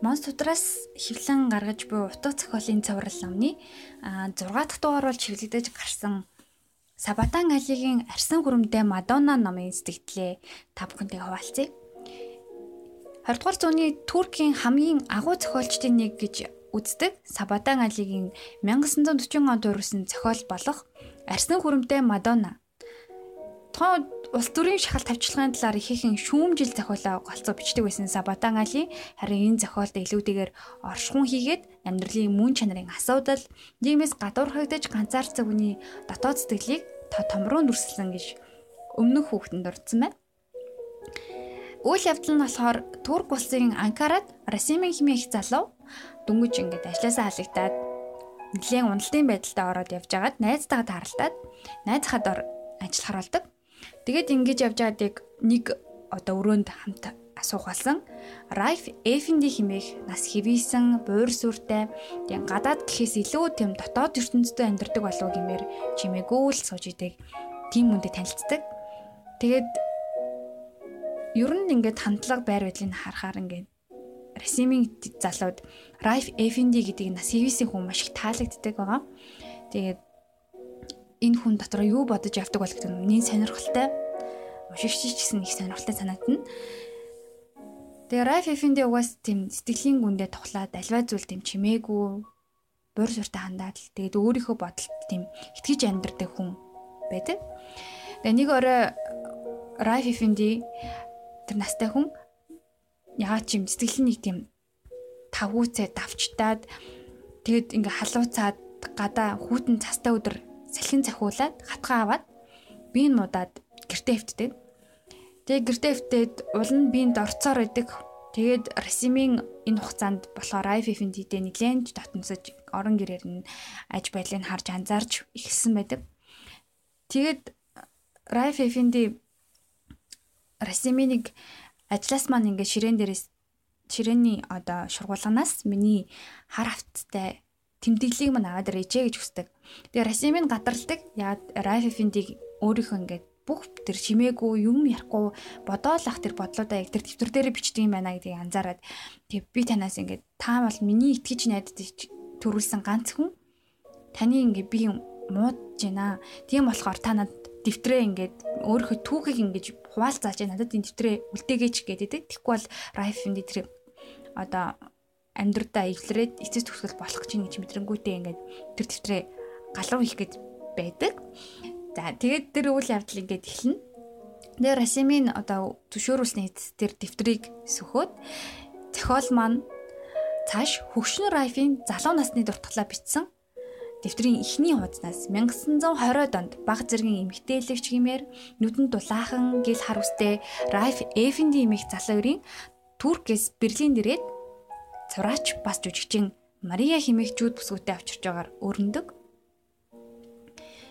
Монс судраас хөвлөн гаргаж буй утга зохиолын цаврал номны 6 дахь дугаар бол чиглэгдэж гарсан Сабатан Алигийн Арсан хүрэмдээ Мадонна номын сэтгэлээ та бүхэнтэй хуваалцъя. 20 дугаар зууны Туркийн хамгийн агуу зохиолчдын нэг гэж үздэг Сабатан Алигийн 1940 онд урьсан зохиол болох Арсан хүрэмдээ Мадонна. Тухайн улс төрийн шахалт тавьчлагын талаар ихээхэн шүүмжил зохиолоо голцоо бичдэг байсан Сабатан Али харин энэ зохиолд илүүтэйгээр оршихуун хийгээд амьдралын мөн чанарын асуудал, нийгмээс гадуурхагдаж ганцаарцаг хүний дотоод сэтгэлийг томруу нүрсэлсэн гэж өмнөх хүүхдэнд дурдсан байна. Үйл явдал нь болохоор Турк улсын Анкарад Расимын хэмээх залуу дөнгөж ингээд ажилласаа халагдаад нэлээд уналтын байдалтай ороод явж байгаад найзтайгаа тааралтаад найзхад ор ажиллахаар болдог. Тэгээд ингэж явж байгаад яг нэг одоо өрөөнд хамт асуух болсон. Райф Эфинди химээх нас хэвийсэн, буур сүртэй, тийм гадаад гэхээс илүү тийм дотоод ертөнцид амьдардаг болов гэмээр чимээгүй л сууж идэг. Тийм үндэд танилцдаг. Тэгээд ер нь ингээд хандлага байр байдлыг харахаар ингээд Расимын залууд Райф Эфинди гэдэг нас хэвийсэн хүн маш их таалагддаг байгаа. Тэгээд энэ хүн дотор юу бодож явдаг бол гэдэг нь сонирхолтой уншигч ч гэсэн их сонирхолтой санагдана. Тэгээ Райф Эфинди угаас тийм сэтгэлийн гүндээ тухлаад альва зүйл тийм чимээгүй буур сүртэй хандаад л тэгээд өөрийнхөө бодолд тийм итгэж амьдрдаг хүн байдаг. Тэгээ нэг орой Райф Эфинди тэр настай хүн ягаад ч юм сэтгэл нь тийм тавгууцээ давчтаад тэгэд ингээ халууцаад гадаа хүүтэн цастай өдөр салхин захиулаад хатгаа аваад биеийн муудаад гэртээ хөвтдөг. Тэгээ гэртээ хөвтөд уул нь биеинд орцоор идэг. Тэгээд Расимын энэ хугацаанд болохоор IFF-ийн нэлээд дотносож орон гэрээр нь аж байдлыг харж анзаарч ихсэн байдаг. Тэгээд IFF-ийн Расиминийг ажлаас маань ингээд ширээн дээрээс ширээний одоо шургуулганаас миний хар авттай тэмдэглэлийг мань аваад ирээч гэж хүсдэг. Тэгээ Расимын гадарладаг. Яг Райфиндийг өөрийнхөө ингээд бүх тэр чимээгүй юм ярихгүй бодоолах тэр бодлоодаа яг тэр дэвтэр дээр бичдэг юм байна гэдгийг анзаараад тэгээ би танаас ингээд та бол миний итгэж найдад төрүүлсэн ганц хүн таны ингээд би муудж байна. Тийм болохоор та надад дэвтрээ ингээд өөрийнхөө түүхийг ингэж хуваалцааж надад энэ дэвтрээ үлдээгээч гэдэг. Тэгэхгүй бол Райфинд тэр одоо амьдруудаа эвлэрээд эцэс төгсгөл болох гэж ингэж мэдрэнгүүтээ ингээд тэр тэмдрээ галуу хийх гэж байдаг. За тэгээд тэр үйл явдал ингээд эхэлнэ. Тэгээ Расимын одоо зөвшөөрүүлсний эцэс тэр дэвтрийг сөхөөд зохиол маань цааш хөгшнөр Райфын залуу насны дуртгалаа бичсэн дэвтрийн эхний хуудаснаас 1920 онд баг зэргийн эмгтээлэгч гимээр нүдэнд дулаахан гэл хар үстэй Райф Эфенди эмэх залуурын Туркээс Берлинд ирээд зураач бас жүжигчин Мария химээх жүүд бүсгүүтэй авчирч байгаагаар өрнөдөг.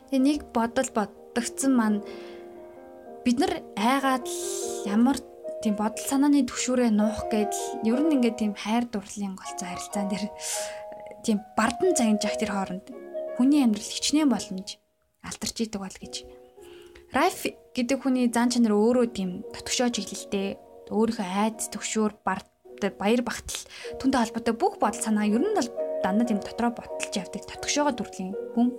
Тэгээ нэг бодол бодогдсон маань бид нар айгаад ямар тийм бодол санааны төвшүүрээ нуух гэдэл ер нь ингээд тийм хайр дурлалын голцоо харилцаан дээр тийм бардан цагийн жах тэр хооронд хүний амьдрал хичнээн боломж алдарч идэг бол гэж. Райф гэдэг хүний зан чанар өөрөө тийм дотгошоо чиглэлтэй өөрийнхөө айц төвшүүр бард баяр багтал түнтэй холбоотой бүх бодол санаа ер нь бол дандаа тийм дотроо ботолж явдаг татгшоогоо дүрлийн хүн.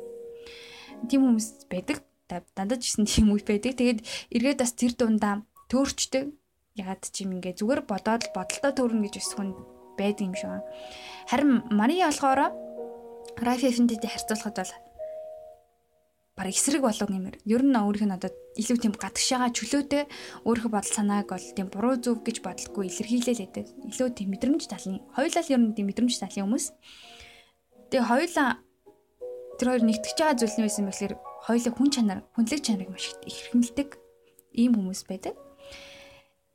Тийм хүмүүс байдаг. Дандаа ч гэсэн тийм үе байдаг. Тэгээд эргээд бас тэр дундаа төөрчдөг. Ягаад ч юм ингээ зүгээр бодоод бодолтой төрнө гэж өсгөн байдаг юм шиг. Харин Мария болохоор Райф-тэй харьцуулахад бол бараг эсрэг болов гэмээр. Ер нь өөрийнх нь одоо илүү тийм гадагшаага чөлөөтэй өөрийнхөө бодол санааг бол тийм буруу зөв гэж бодлохгүй илэрхийлэл байдаг. Илүү тийм мэдрэмж талын. Хоёулаа л ер нь тийм мэдрэмж талын хүмүүс. Тэгээ хоёулаа тэр хоёр нэгтгэж байгаа зүйл нь байсан бэхлээр хоёулаа хүн чанар, хүнлэг чанарыг маш их хэрхэмлдэг ийм хүмүүс байдаг.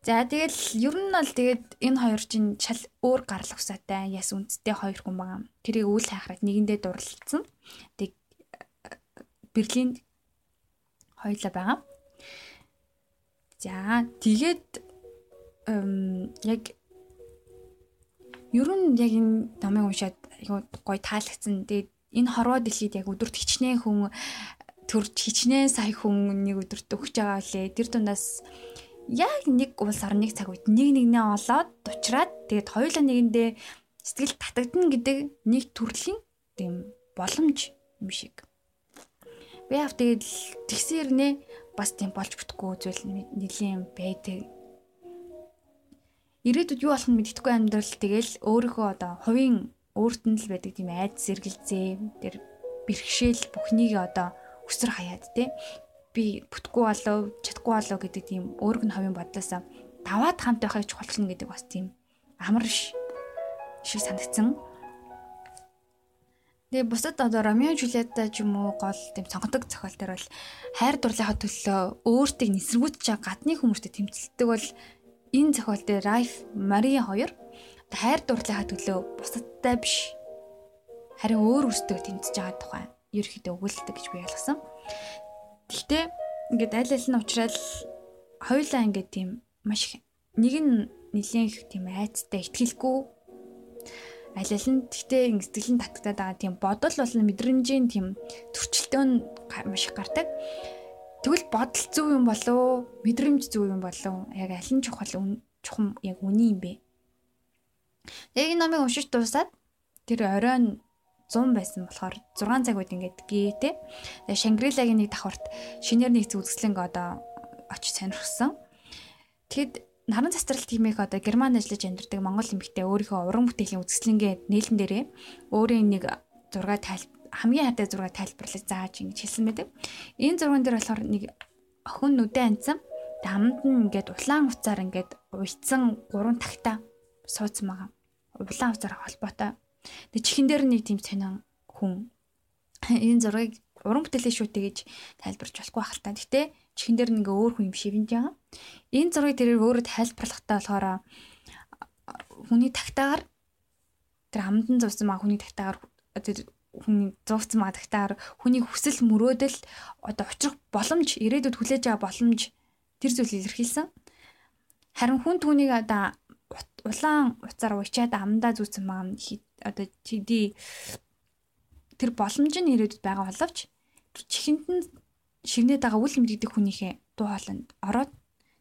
За тэгэл ер нь бол тэгээд энэ хоёр чинь шал өөр гарал усаатай яс үндэстэй хоёр хүн байгаа. Тэрийг үйл хайхраад нэгэндээ дурлалцсан. Тэг Берлинд хоёлаа байгаа. За тэгээд яг ер нь яг энэ номыг уншаад гой таалагдсан. Тэгээд энэ хорвоо дэлхийд яг өдөрт хичнээн хүн төрж хичнээн сая хүн нэг өдөрт өгч байгаа лээ. Тэр дундаас яг нэг улс орныг цаг үед нэг нэгнээ олоод дучраад тэгээд хоёулаа нэгэндээ сэтгэл татагдана гэдэг нэг төрлийн тийм боломж юм шиг. Би хав тэгээд тэгсэн хэрнээ бас тийм болж бүтггүй зүйл нэлийн байдаг. Ирээдүйд юу болох нь мэддэхгүй амьдрал тэгэл өөрийнхөө одоо хувийн өөрт нь л байдаг тийм айдас сэргэлзээ тэр бэрхшээл бүхнийг одоо өсөр хаяад те би бүтггүй болов чадахгүй болов гэдэг тийм өөрөг нь хувийн бодлоосаа даваад хамт байхыг чухалчна гэдэг бас тийм амар шиг санагдсан. Тэгээ бусад одоо Ромео Жулиетта ч юм уу гол тийм цонхдог зохиол төр бол хайр дурлалын төлөө өөртөө нисэргүүтж байгаа гадны хүмүүстэй тэмцэлдэг бол энэ зохиол дээр Райф, Мария хоёр хайр дурлалын төлөө бусадтай биш харин өөр өөртөө тэмцэж байгаа тухай ерөөхдөө өгүүлдэг гэж би ойлгосон. Гэхдээ ингээд аль аль нь уучрал хоёулаа ингээд тийм маш их нэг нь нэлээд их тийм айцтай ихтгэлгүй аль аль нь гэхдээ сэтгэл нь татагдаад байгаа тийм бодол болон мэдрэмжийн тийм төрчлөлтөө маш их гардаг. Тэгвэл бодол зөв юм болов мэдрэмж зөв юм болов яг аль нь чухал чухам яг үний юм бэ? Яг энэ номыг уншиж дуусаад тэр оройн 100 байсан болохоор 6 цаг үед ингээд гээ те. Тэгээ Шангрилагийн нэг давхарт шинээр нэгц үзэсгэлэнг одоо очиж сонирхсан. Тэгэд наран цастрал тимээх одоо герман ажиллаж амьдардаг монгол эмэгтэй өөрийнхөө уран бүтээлийн үзэсгэлэнгээ нээлтэн дээрээ өөрийн нэг зураг тайл хамгийн хаатай зураг тайлбарлаж зааж ингэж хэлсэн байдаг. Энэ зурган дээр болохоор нэг охин нүдэ анцсан. Хамд нь ингээд улаан уцаар ингээд уйцсан гурван тагтаа суудсан байгаа. Улаан уцаар холбоотой. Тэг чихэн дээр нэг тийм сонин хүн энэ зургийг уран бүтээлийн шүүтэй гэж тайлбарч болохгүй байх л та. Гэтэ чихэн дээр нэг өөр хүн юм шивэнж байгаа. Энэ зургийг тэрээр өөрөө тайлбарлахтаа болохоор хүний тагтаагаар тэр амдан зовсон маа хүний тагтаагаар тэр хүний зовцсон маа тагтаагаар хүний хүсэл мөрөөдөл одоо учрах боломж ирээдүйд хүлээж байгаа боломж тэр зүйл илэрхийлсэн. Харин хүн түүнийг одоо улаан уцаар уучаад амдаа зүүцсэн маа одоо чи тэр боломж нь ирээдүйд байгаа боловч чихэнд нь шивнээд байгаа үл мэддэг хүнийхээ дуу хоолойнд ороод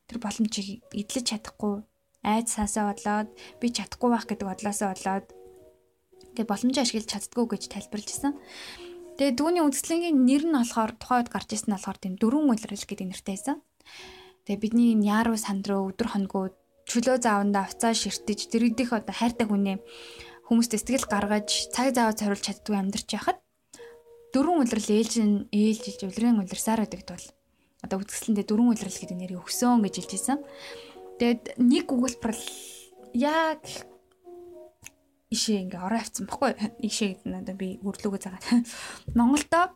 тэр боломжийг эдлэж чадахгүй айд саасаа бодлоод би чадахгүй байх гэдэг бодлоосоо болоод тэгээ боломжийг ашиглаж чаддгүй гэж тайлбарлажсэн. Тэгээ дүүний үндэслэнгийн нэр нь болохоор тухайд гарч ирсэн нь болохоор тийм дөрвөн үйлрэл гэдэг нэртэй байсан. Тэгээ бидний яаруу санд руу өдөр хоногоо чөлөө зааванда уцаа ширтэж тэр идэх одоо хайртай хүнээ хүмүүст сэтгэл гаргаж цаг зав зориулж чаддгүй амьдарч яхад дөрвөн улирал ээлж ээлжилж улирын улирсаар байдаг тул. Одоо үзэсгэлэндээ дөрвөн улирал гэдэг нэрийг өгсөн гэж хэлжсэн. Тэгээд нэг өгүүлбэр яг ишээ ингээ ороо авцсан баггүй ишээ гэдэг нь одоо би өрлөөгөө заагаад Монголдо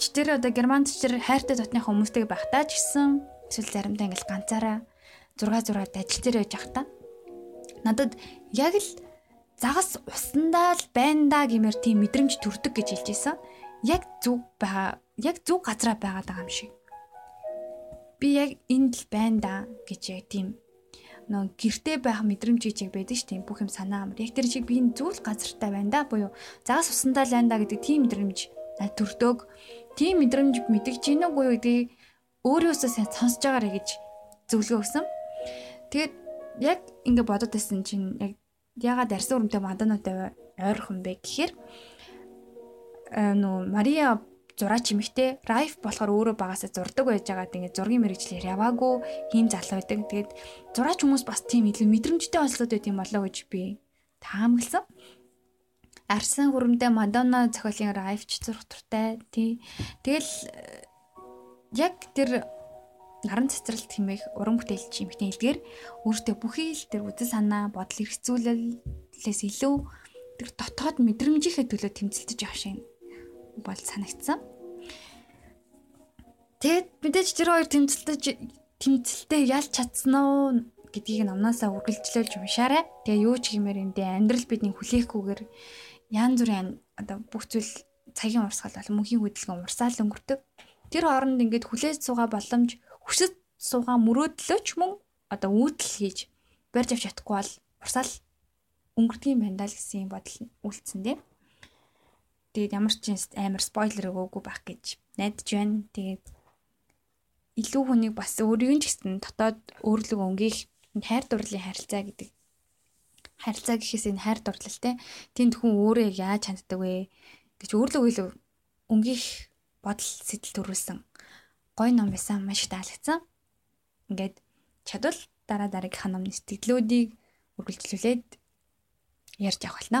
читэр одоо германд читэр хайртай дотны хүмүүстэйг байхдаа ч гэсэн эсвэл заримдаа ингээл ганцаараа 6 6-д ажил дээр байж байхдаа надад яг л загас усандаа л байна да гэмээр тийм мэдрэмж төрдөг гэж хэлжсэн яг зүг байгаа яг зүг газараа байгаад байгаа юм шиг. Би яг энд л байна да гэж яг тийм нөө гэрте байх мэдрэмж чиг байдаг ш тийм бүх юм санаа амар. Яг тэр чиг би энэ зүйл газартай байна да буюу загас усандаа л байна да гэдэг тийм мэдрэмж төрдөг. Тийм мэдрэмж мэдгэж гин үгүй юу гэдгийг өөрөөсөө сайн сонсож байгаарэ гэж зөвлөгөө өгсөн. Тэгээд яг ингэ бодод байсан чинь яг ягаад арсан өрөмтэй мадануутай ойрхон бэ гэхээр нөө Мария зураач эмэгтэй Райф болохоор өөрөө багасаа зурдаг байж байгаа. Тэгээд зургийн мэрэгчлэр яваагүй хийм залуу байдаг. Тэгээд зураач хүмүүс бас тийм илүү мэдрэмжтэй онцлог байт юм болоо гэж би таамагласан. Арсан хөрөмдөө Мадонна зохиолын Райф ч зурх туртай тий. Тэгэл э, яг тэр наран цэцэрлэлт хэмээх уран бүтээлч эмэгтэй хэлдгэр өөртөө бүхий л тэр үзэл санаа бодол эргцүүлэлээс илүү тэр дотоод мэдрэмжийнхээ төлөө тэмцэлдэж явах шиг бол санагдсан. Тэгэд мэдээж тэр хоёр тэмцэлтэж тэмцэлтэй ялж чадсан уу гэдгийг номноосаа үргэлжлүүлж уншаарай. Тэгээ юу ч гэмээр эндээ амьдрал бидний хүлээхгүйгээр янз бүрийн одоо бүх зүйл цагийн урсгал бол мөнхийн хөдөлгөөн урсаал өнгөрдөг. Тэр хооронд ингээд хүлээж суугаа боломж хүсэж суугаа мөрөөдлөөч мөн одоо үүдэл хийж барьж авч чадахгүй бол урсаал өнгөрдөг юм байна л гэсэн бодол үлдсэн тийм. Тэгээд ямар ч амар спойлер өгөөгүй байх гэж найдаж байна. Тэгээд илүү хүнийг бас өөрийн гэсэн дотоод өөрлөг өнгөх хайр дурлалын харилцаа гэдэг харилцаа гэхээс энэ хайр дурлалтай тэнд хүн өөрөө яаж ханддаг вэ гэж өөрлөг илүү өнгөх бодол сэтэл төрүүлсэн гой ном байсан маш таалагдсан. Ингээд чадвал дараа дараагийнхаа номны сэтгэлүүдийг үргэлжлүүлээд ярьж явах болно.